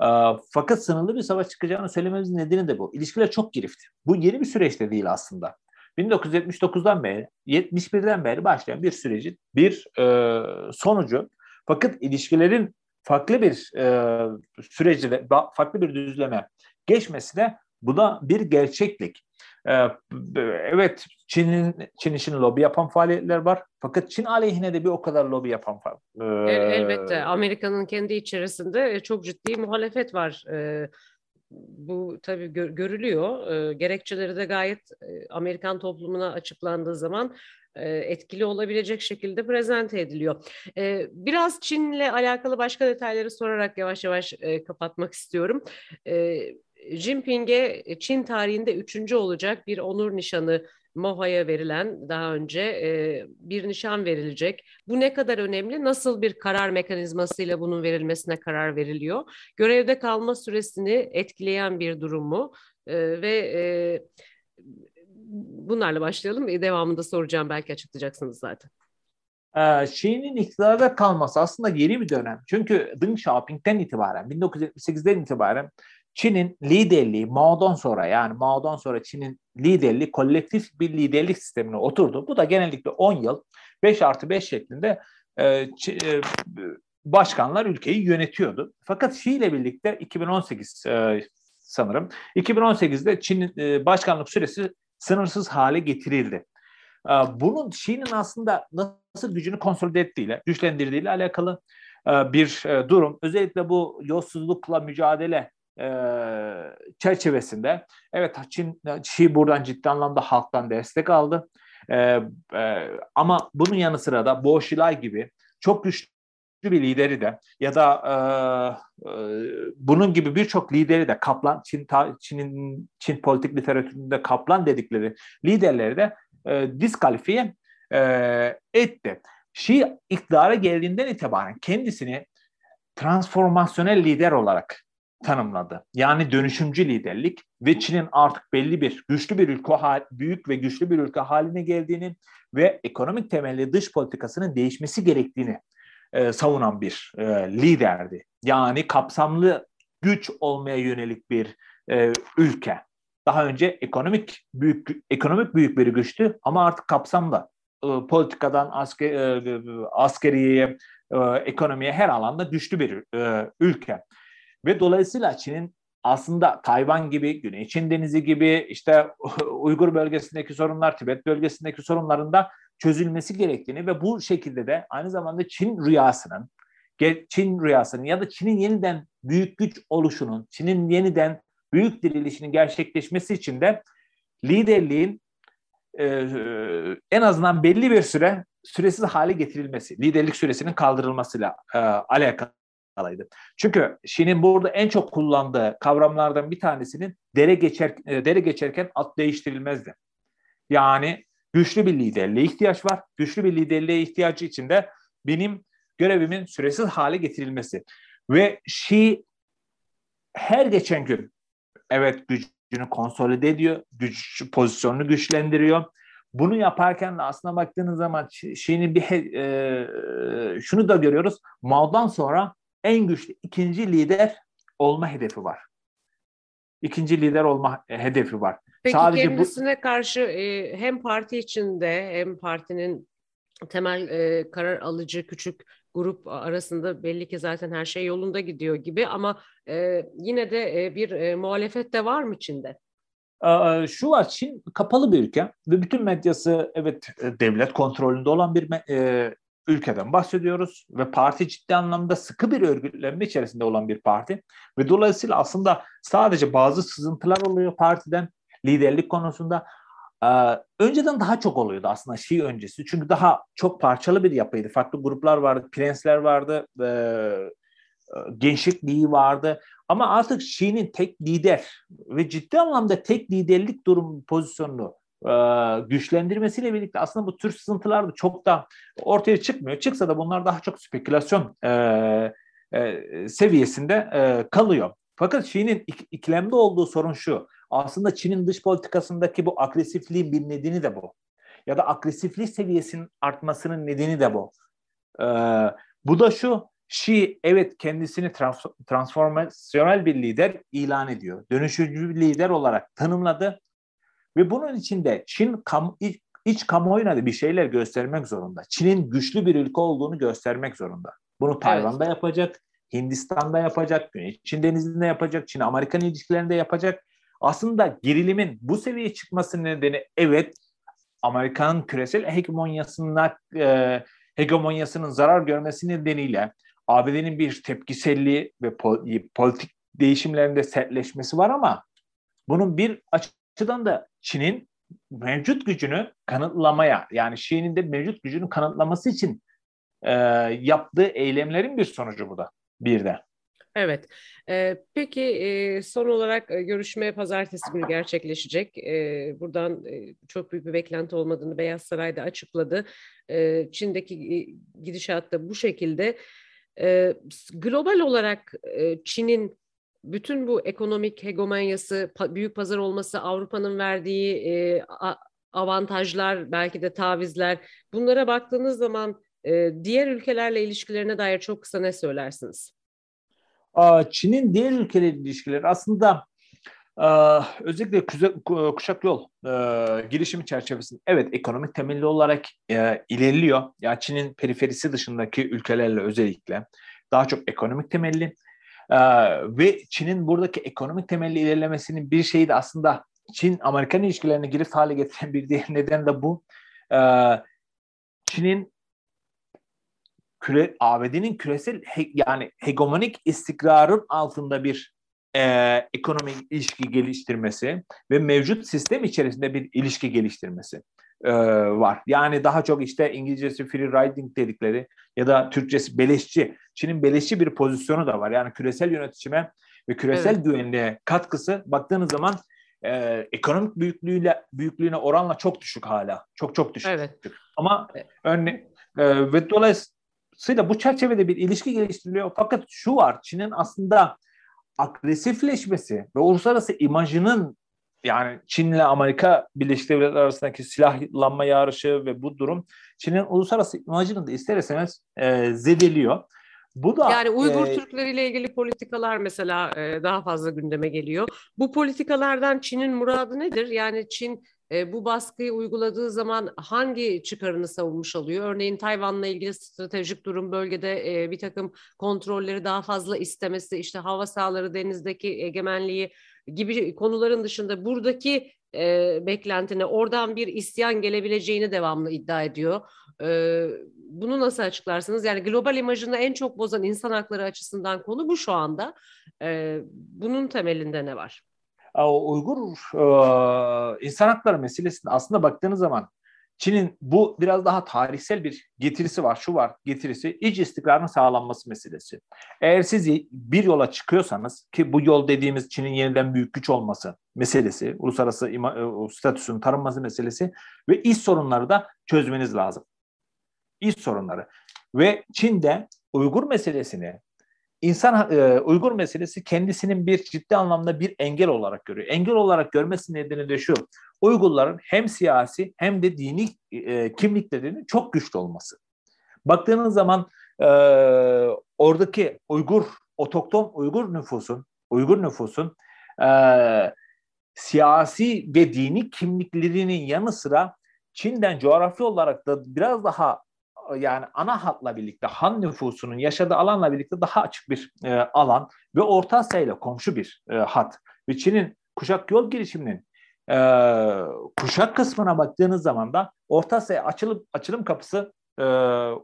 E, fakat sınırlı bir savaş çıkacağını söylememizin nedeni de bu. İlişkiler çok girifti. Bu yeni bir süreçte değil aslında. 1979'dan beri, 71'den beri başlayan bir sürecin bir e, sonucu. Fakat ilişkilerin farklı bir e, süreci farklı bir düzleme geçmesi de bu da bir gerçeklik. Ee, evet Çin'in Çin için lobi yapan faaliyetler var. Fakat Çin aleyhine de bir o kadar lobi yapan e, Elbette Amerika'nın kendi içerisinde e, çok ciddi muhalefet var. E, bu tabii gör, görülüyor. Gerekçeleri de gayet Amerikan toplumuna açıklandığı zaman etkili olabilecek şekilde prezente ediliyor. Biraz Çin'le alakalı başka detayları sorarak yavaş yavaş kapatmak istiyorum. Jinping'e e, Çin tarihinde üçüncü olacak bir onur nişanı MOHA'ya verilen daha önce e, bir nişan verilecek. Bu ne kadar önemli? Nasıl bir karar mekanizmasıyla bunun verilmesine karar veriliyor? Görevde kalma süresini etkileyen bir durum mu? E, ve e, bunlarla başlayalım. Devamında soracağım belki açıklayacaksınız zaten. Şii'nin iktidarda kalması aslında yeni bir dönem. Çünkü Deng Xiaoping'den itibaren, 1978'den itibaren Çin'in liderliği Mao'dan sonra yani Mao'dan sonra Çin'in liderliği kolektif bir liderlik sistemine oturdu. Bu da genellikle 10 yıl 5 artı 5 şeklinde e, e, başkanlar ülkeyi yönetiyordu. Fakat Xi ile birlikte 2018 e, sanırım 2018'de Çin'in e, başkanlık süresi sınırsız hale getirildi. E, bunun Xi'nin aslında nasıl gücünü konsolide ettiğiyle, güçlendirdiğiyle alakalı e, bir e, durum. Özellikle bu yolsuzlukla mücadele çerçevesinde evet Çin, Çin buradan ciddi anlamda halktan destek aldı. E, e, ama bunun yanı sıra da Bo Xilai gibi çok güçlü bir lideri de ya da e, e, bunun gibi birçok lideri de Kaplan Çin Çin'in Çin politik literatüründe Kaplan dedikleri liderleri de e, diskalifiye e, etti. Şii iktidara geldiğinden itibaren kendisini transformasyonel lider olarak tanımladı. Yani dönüşümcü liderlik ve Çin'in artık belli bir güçlü bir ülke büyük ve güçlü bir ülke haline geldiğini ve ekonomik temelli dış politikasının değişmesi gerektiğini e, savunan bir e, liderdi. Yani kapsamlı güç olmaya yönelik bir e, ülke. Daha önce ekonomik büyük ekonomik büyük bir güçtü ama artık kapsamlı e, politikadan asker, e, askeriye, e, ekonomiye her alanda güçlü bir e, ülke. Ve dolayısıyla Çin'in aslında Tayvan gibi, Güney Çin Denizi gibi işte Uygur bölgesindeki sorunlar, Tibet bölgesindeki sorunlarında çözülmesi gerektiğini ve bu şekilde de aynı zamanda Çin rüyasının, Çin rüyasının ya da Çin'in yeniden büyük güç oluşunun, Çin'in yeniden büyük dirilişinin gerçekleşmesi için de liderliğin e, en azından belli bir süre süresiz hale getirilmesi, liderlik süresinin kaldırılmasıyla e, alakalı alaydı. Çünkü Şi'nin burada en çok kullandığı kavramlardan bir tanesinin dere geçer e, dere geçerken at değiştirilmezdi. Yani güçlü bir liderliğe ihtiyaç var. Güçlü bir liderliğe ihtiyacı için de benim görevimin süresiz hale getirilmesi. Ve Şi her geçen gün evet gücünü konsolide ediyor, güç pozisyonunu güçlendiriyor. Bunu yaparken de aslında baktığınız zaman Şi'nin bir e, şunu da görüyoruz. Mao'dan sonra en güçlü ikinci lider olma hedefi var. İkinci lider olma hedefi var. Peki Sadece kendisine bu... karşı e, hem parti içinde hem partinin temel e, karar alıcı küçük grup arasında belli ki zaten her şey yolunda gidiyor gibi ama e, yine de e, bir e, muhalefet de var mı Çin'de? Şu var Çin kapalı bir ülke ve bütün medyası evet devlet kontrolünde olan bir ülkeden bahsediyoruz ve parti ciddi anlamda sıkı bir örgütlenme içerisinde olan bir parti ve dolayısıyla aslında sadece bazı sızıntılar oluyor partiden liderlik konusunda. Ee, önceden daha çok oluyordu aslında Şii öncesi. Çünkü daha çok parçalı bir yapıydı. Farklı gruplar vardı, prensler vardı, e, gençlik liği vardı. Ama artık Şii'nin tek lider ve ciddi anlamda tek liderlik durum pozisyonunu e, güçlendirmesiyle birlikte aslında bu tür sızıntılar da çok da ortaya çıkmıyor. Çıksa da bunlar daha çok spekülasyon e, e, seviyesinde e, kalıyor. Fakat Çin'in ik- ikilemde olduğu sorun şu. Aslında Çin'in dış politikasındaki bu agresifliğin bir nedeni de bu. Ya da agresiflik seviyesinin artmasının nedeni de bu. Ee, bu da şu. Xi evet kendisini trans- transformasyonel bir lider ilan ediyor. Dönüşücü bir lider olarak tanımladı. Ve bunun içinde Çin kam iç, iç kamuoyuna da bir şeyler göstermek zorunda. Çin'in güçlü bir ülke olduğunu göstermek zorunda. Bunu Tayvan'da evet. yapacak, Hindistan'da yapacak, Çin Denizi'nde yapacak, Çin-Amerikan ilişkilerinde yapacak. Aslında gerilimin bu seviyeye çıkması nedeni evet Amerika'nın küresel hegemonyasına e, hegemonyasının zarar görmesi nedeniyle ABD'nin bir tepkiselliği ve politik değişimlerinde sertleşmesi var ama bunun bir açıdan da Çin'in mevcut gücünü kanıtlamaya yani Şii'nin de mevcut gücünü kanıtlaması için e, yaptığı eylemlerin bir sonucu bu da bir de. Evet. Ee, peki e, son olarak e, görüşme pazartesi günü gerçekleşecek. E, buradan e, çok büyük bir beklenti olmadığını Beyaz Saray da açıkladı. E, Çin'deki e, gidişat da bu şekilde. E, global olarak e, Çin'in bütün bu ekonomik hegemonyası, pa, büyük pazar olması, Avrupa'nın verdiği e, avantajlar, belki de tavizler bunlara baktığınız zaman e, diğer ülkelerle ilişkilerine dair çok kısa ne söylersiniz? Çin'in diğer ülkelerle ilişkileri aslında özellikle kuşak yol girişimi çerçevesinde evet ekonomik temelli olarak ilerliyor. Ya Çin'in periferisi dışındaki ülkelerle özellikle daha çok ekonomik temelli ve Çin'in buradaki ekonomik temelli ilerlemesinin bir şeyi de aslında Çin-Amerikan ilişkilerini girift hale getiren bir diğer neden de bu. Çin'in küre, ABD'nin küresel he, yani hegemonik istikrarın altında bir e, ekonomik ilişki geliştirmesi ve mevcut sistem içerisinde bir ilişki geliştirmesi e, var. Yani daha çok işte İngilizcesi free riding dedikleri ya da Türkçesi beleşçi. Çin'in beleşçi bir pozisyonu da var. Yani küresel yönetişime ve küresel evet. güvenliğe katkısı baktığınız zaman e, ekonomik büyüklüğüyle büyüklüğüne oranla çok düşük hala. Çok çok düşük. Evet. Ama örne e, ve dolayısıyla Dolayısıyla bu çerçevede bir ilişki geliştiriliyor. Fakat şu var, Çin'in aslında agresifleşmesi ve uluslararası imajının yani Çin ile Amerika Birleşik Devletleri arasındaki silahlanma yarışı ve bu durum Çin'in uluslararası imajını da ister istemez e, zedeliyor. Bu da yani Uygur e, Türkleri ilgili politikalar mesela e, daha fazla gündeme geliyor. Bu politikalardan Çin'in muradı nedir? Yani Çin e, bu baskıyı uyguladığı zaman hangi çıkarını savunmuş oluyor? Örneğin Tayvan'la ilgili stratejik durum bölgede e, bir takım kontrolleri daha fazla istemesi, işte hava sahaları, denizdeki egemenliği gibi konuların dışında buradaki e, beklentine oradan bir isyan gelebileceğini devamlı iddia ediyor. E, bunu nasıl açıklarsınız? Yani global imajını en çok bozan insan hakları açısından konu bu şu anda. E, bunun temelinde ne var? Uygur e, insan hakları meselesinde aslında baktığınız zaman Çin'in bu biraz daha tarihsel bir getirisi var. Şu var getirisi iç istikrarın sağlanması meselesi. Eğer siz bir yola çıkıyorsanız ki bu yol dediğimiz Çin'in yeniden büyük güç olması meselesi, uluslararası e, statüsünün tanınması meselesi ve iç sorunları da çözmeniz lazım. İç sorunları. Ve Çin'de Uygur meselesini insan e, Uygur meselesi kendisinin bir ciddi anlamda bir engel olarak görüyor. Engel olarak görmesi nedeni de şu. Uygurların hem siyasi hem de dini e, kimliklerinin çok güçlü olması. Baktığınız zaman e, oradaki Uygur, otokton Uygur nüfusun, Uygur nüfusun e, siyasi ve dini kimliklerinin yanı sıra Çin'den coğrafi olarak da biraz daha yani ana hatla birlikte Han nüfusunun yaşadığı alanla birlikte daha açık bir e, alan ve Orta Asya ile komşu bir e, hat. Ve Çin'in kuşak yol girişiminin e, kuşak kısmına baktığınız zaman da Orta Asya açılım, açılım kapısı e,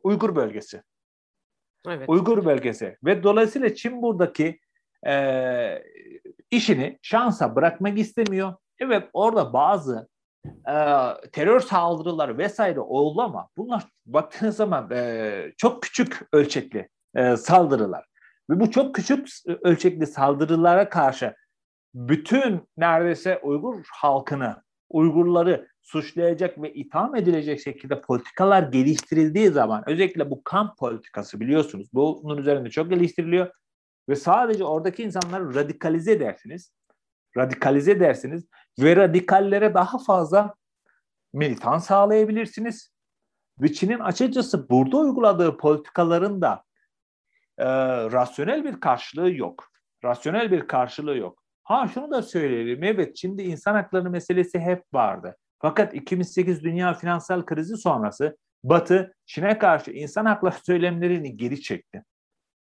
Uygur bölgesi. Evet. Uygur bölgesi ve dolayısıyla Çin buradaki e, işini şansa bırakmak istemiyor. Evet orada bazı e, terör saldırıları vesaire oldu ama bunlar baktığınız zaman e, çok küçük ölçekli e, saldırılar. Ve bu çok küçük ölçekli saldırılara karşı bütün neredeyse Uygur halkını, Uygurları suçlayacak ve itham edilecek şekilde politikalar geliştirildiği zaman özellikle bu kamp politikası biliyorsunuz bunun üzerinde çok geliştiriliyor ve sadece oradaki insanları radikalize edersiniz. Radikalize edersiniz ve radikallere daha fazla militan sağlayabilirsiniz. Ve Çin'in açıkçası burada uyguladığı politikaların da e, rasyonel bir karşılığı yok. Rasyonel bir karşılığı yok. Ha şunu da söyleyelim. Evet Çin'de insan hakları meselesi hep vardı. Fakat 2008 dünya finansal krizi sonrası Batı Çin'e karşı insan hakları söylemlerini geri çekti.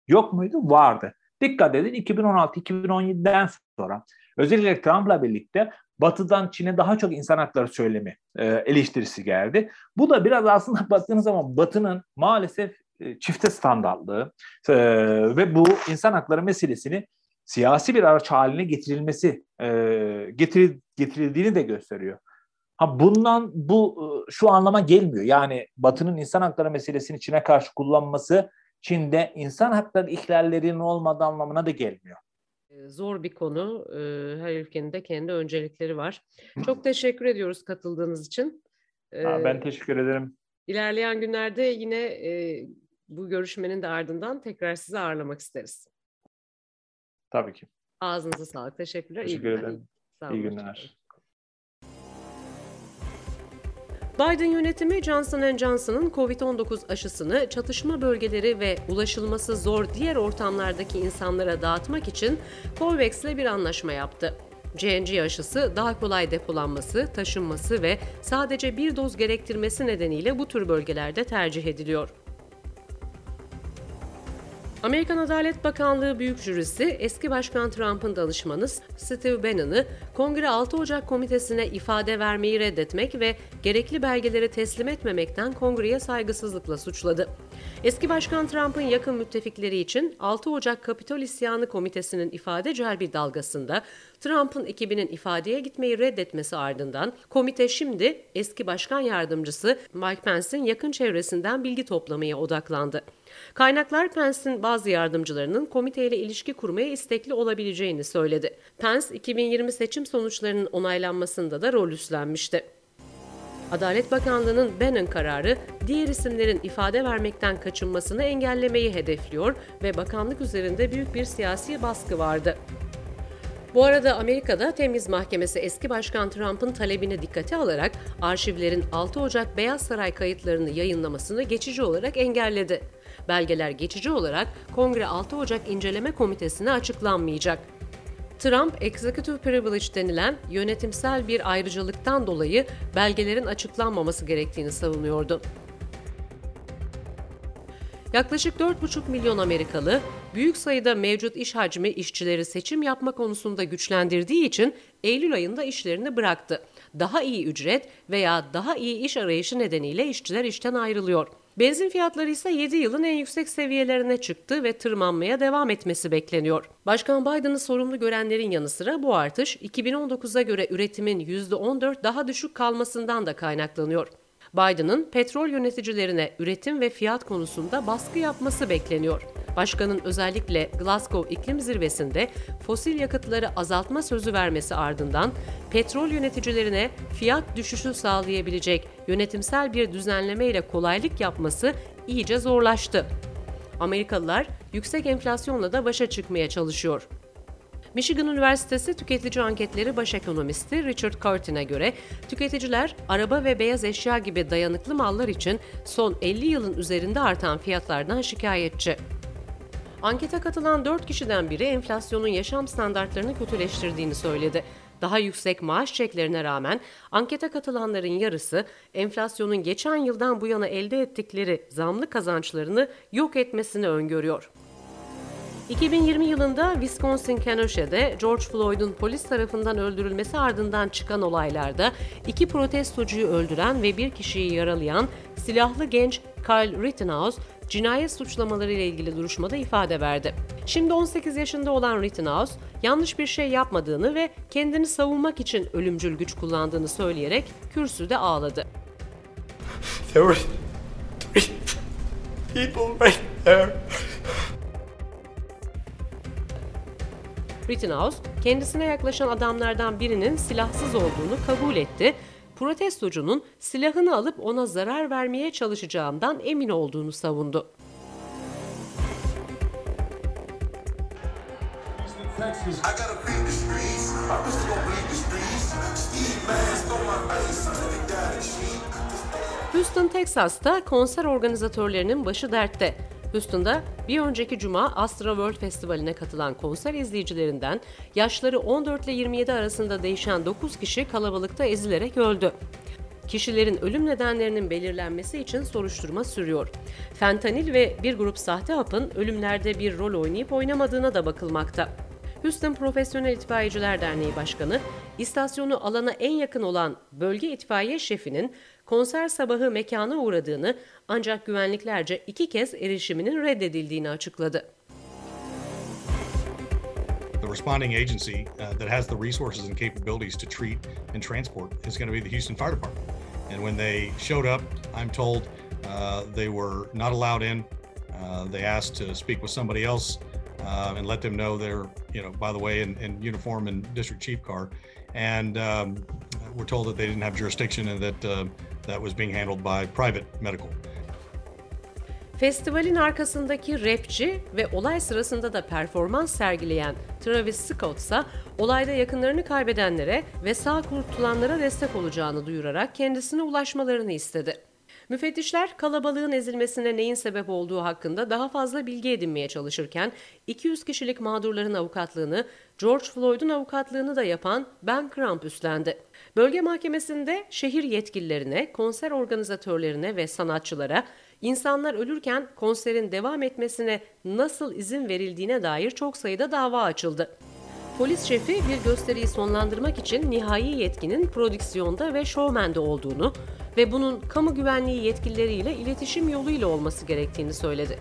Yok muydu? Vardı. Dikkat edin 2016-2017'den sonra özellikle Trump'la birlikte Batı'dan Çin'e daha çok insan hakları söylemi e, eleştirisi geldi. Bu da biraz aslında baktığınız zaman Batı'nın maalesef e, çifte standartlığı e, ve bu insan hakları meselesini siyasi bir araç haline getirilmesi e, getiril, getirildiğini de gösteriyor. Ha bundan bu e, şu anlama gelmiyor. Yani Batı'nın insan hakları meselesini Çin'e karşı kullanması Çin'de insan hakları ihlallerinin olmadığı anlamına da gelmiyor. Zor bir konu. Her ülkenin de kendi öncelikleri var. Çok teşekkür ediyoruz katıldığınız için. Ben teşekkür ederim. İlerleyen günlerde yine bu görüşmenin de ardından tekrar sizi ağırlamak isteriz. Tabii ki. Ağzınıza sağlık. Teşekkürler. Teşekkür İyi ederim. Sağ olun. İyi günler. Biden yönetimi Johnson Johnson'ın COVID-19 aşısını çatışma bölgeleri ve ulaşılması zor diğer ortamlardaki insanlara dağıtmak için COVAX ile bir anlaşma yaptı. J&J aşısı daha kolay depolanması, taşınması ve sadece bir doz gerektirmesi nedeniyle bu tür bölgelerde tercih ediliyor. Amerikan Adalet Bakanlığı Büyük Jürisi eski Başkan Trump'ın danışmanı Steve Bannon'ı Kongre 6 Ocak Komitesi'ne ifade vermeyi reddetmek ve gerekli belgeleri teslim etmemekten Kongre'ye saygısızlıkla suçladı. Eski Başkan Trump'ın yakın müttefikleri için 6 Ocak Kapitol İsyanı Komitesi'nin ifade celbi dalgasında Trump'ın ekibinin ifadeye gitmeyi reddetmesi ardından komite şimdi eski başkan yardımcısı Mike Pence'in yakın çevresinden bilgi toplamaya odaklandı. Kaynaklar Pence'in bazı yardımcılarının komiteyle ilişki kurmaya istekli olabileceğini söyledi. Pence, 2020 seçim sonuçlarının onaylanmasında da rol üstlenmişti. Adalet Bakanlığı'nın Bannon kararı diğer isimlerin ifade vermekten kaçınmasını engellemeyi hedefliyor ve bakanlık üzerinde büyük bir siyasi baskı vardı. Bu arada Amerika'da Temiz Mahkemesi eski başkan Trump'ın talebini dikkate alarak arşivlerin 6 Ocak Beyaz Saray kayıtlarını yayınlamasını geçici olarak engelledi. Belgeler geçici olarak Kongre 6 Ocak İnceleme Komitesi'ne açıklanmayacak. Trump, executive privilege denilen yönetimsel bir ayrıcalıktan dolayı belgelerin açıklanmaması gerektiğini savunuyordu. Yaklaşık 4,5 milyon Amerikalı, büyük sayıda mevcut iş hacmi işçileri seçim yapma konusunda güçlendirdiği için Eylül ayında işlerini bıraktı. Daha iyi ücret veya daha iyi iş arayışı nedeniyle işçiler işten ayrılıyor. Benzin fiyatları ise 7 yılın en yüksek seviyelerine çıktı ve tırmanmaya devam etmesi bekleniyor. Başkan Biden'ı sorumlu görenlerin yanı sıra bu artış 2019'a göre üretimin %14 daha düşük kalmasından da kaynaklanıyor. Biden'ın petrol yöneticilerine üretim ve fiyat konusunda baskı yapması bekleniyor. Başkanın özellikle Glasgow iklim zirvesinde fosil yakıtları azaltma sözü vermesi ardından petrol yöneticilerine fiyat düşüşü sağlayabilecek yönetimsel bir düzenleme ile kolaylık yapması iyice zorlaştı. Amerikalılar yüksek enflasyonla da başa çıkmaya çalışıyor. Michigan Üniversitesi Tüketici Anketleri Baş Ekonomisti Richard Curtin'e göre tüketiciler araba ve beyaz eşya gibi dayanıklı mallar için son 50 yılın üzerinde artan fiyatlardan şikayetçi. Ankete katılan 4 kişiden biri enflasyonun yaşam standartlarını kötüleştirdiğini söyledi. Daha yüksek maaş çeklerine rağmen ankete katılanların yarısı enflasyonun geçen yıldan bu yana elde ettikleri zamlı kazançlarını yok etmesini öngörüyor. 2020 yılında Wisconsin Kenosha'da George Floyd'un polis tarafından öldürülmesi ardından çıkan olaylarda iki protestocuyu öldüren ve bir kişiyi yaralayan silahlı genç Kyle Rittenhouse cinayet suçlamaları ile ilgili duruşmada ifade verdi. Şimdi 18 yaşında olan Rittenhouse yanlış bir şey yapmadığını ve kendini savunmak için ölümcül güç kullandığını söyleyerek kürsüde ağladı. There were three people right there. Rittenhouse, kendisine yaklaşan adamlardan birinin silahsız olduğunu kabul etti. Protestocunun silahını alıp ona zarar vermeye çalışacağından emin olduğunu savundu. Houston, Texas'ta konser organizatörlerinin başı dertte. Houston'da bir önceki cuma Astra World Festivali'ne katılan konser izleyicilerinden yaşları 14 ile 27 arasında değişen 9 kişi kalabalıkta ezilerek öldü. Kişilerin ölüm nedenlerinin belirlenmesi için soruşturma sürüyor. Fentanil ve bir grup sahte hapın ölümlerde bir rol oynayıp oynamadığına da bakılmakta. Houston Profesyonel İtfaiyeciler Derneği Başkanı, istasyonu alana en yakın olan bölge itfaiye şefinin konser sabahı mekana uğradığını ancak güvenliklerce iki kez erişiminin reddedildiğini açıkladı. The responding agency uh, that has the resources and capabilities to treat and transport is going to be the Houston Fire Department. And when they showed up, I'm told uh, they were not allowed in. Uh, they asked to speak with somebody else uh, and let them know they're, you know, by the way, in, in uniform and district chief car. And um, we're told that they didn't have jurisdiction and that uh, that was being handled by private medical. Festivalin arkasındaki rapçi ve olay sırasında da performans sergileyen Travis Scott ise olayda yakınlarını kaybedenlere ve sağ kurtulanlara destek olacağını duyurarak kendisine ulaşmalarını istedi. Müfettişler kalabalığın ezilmesine neyin sebep olduğu hakkında daha fazla bilgi edinmeye çalışırken 200 kişilik mağdurların avukatlığını, George Floyd'un avukatlığını da yapan Ben Crump üstlendi. Bölge mahkemesinde şehir yetkililerine, konser organizatörlerine ve sanatçılara insanlar ölürken konserin devam etmesine nasıl izin verildiğine dair çok sayıda dava açıldı. Polis şefi bir gösteriyi sonlandırmak için nihai yetkinin prodüksiyonda ve şovmende olduğunu ve bunun kamu güvenliği yetkilileriyle iletişim yoluyla olması gerektiğini söyledi.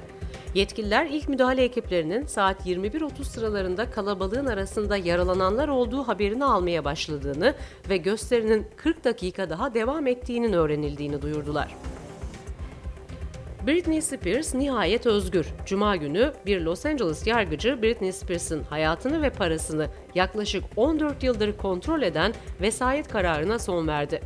Yetkililer ilk müdahale ekiplerinin saat 21.30 sıralarında kalabalığın arasında yaralananlar olduğu haberini almaya başladığını ve gösterinin 40 dakika daha devam ettiğinin öğrenildiğini duyurdular. Britney Spears nihayet özgür. Cuma günü bir Los Angeles yargıcı Britney Spears'ın hayatını ve parasını yaklaşık 14 yıldır kontrol eden vesayet kararına son verdi.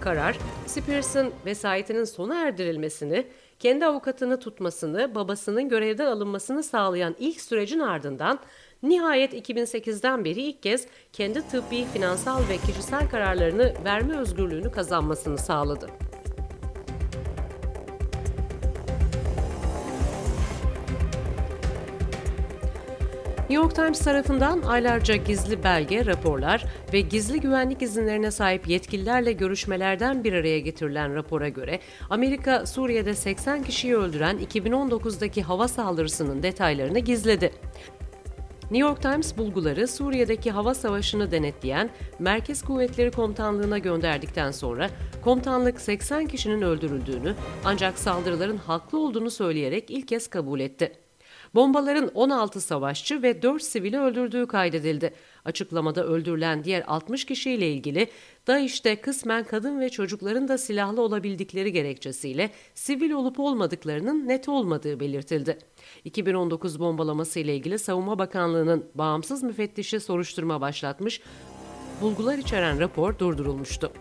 Karar, Spears'ın vesayetinin sona erdirilmesini, kendi avukatını tutmasını, babasının görevden alınmasını sağlayan ilk sürecin ardından nihayet 2008'den beri ilk kez kendi tıbbi, finansal ve kişisel kararlarını verme özgürlüğünü kazanmasını sağladı. New York Times tarafından aylarca gizli belge, raporlar ve gizli güvenlik izinlerine sahip yetkililerle görüşmelerden bir araya getirilen rapora göre Amerika Suriye'de 80 kişiyi öldüren 2019'daki hava saldırısının detaylarını gizledi. New York Times bulguları Suriye'deki hava savaşını denetleyen Merkez Kuvvetleri Komutanlığı'na gönderdikten sonra komutanlık 80 kişinin öldürüldüğünü ancak saldırıların haklı olduğunu söyleyerek ilk kez kabul etti. Bombaların 16 savaşçı ve 4 sivili öldürdüğü kaydedildi. Açıklamada öldürülen diğer 60 kişiyle ilgili DAEŞ'te kısmen kadın ve çocukların da silahlı olabildikleri gerekçesiyle sivil olup olmadıklarının net olmadığı belirtildi. 2019 bombalaması ile ilgili Savunma Bakanlığı'nın bağımsız müfettişi soruşturma başlatmış, bulgular içeren rapor durdurulmuştu.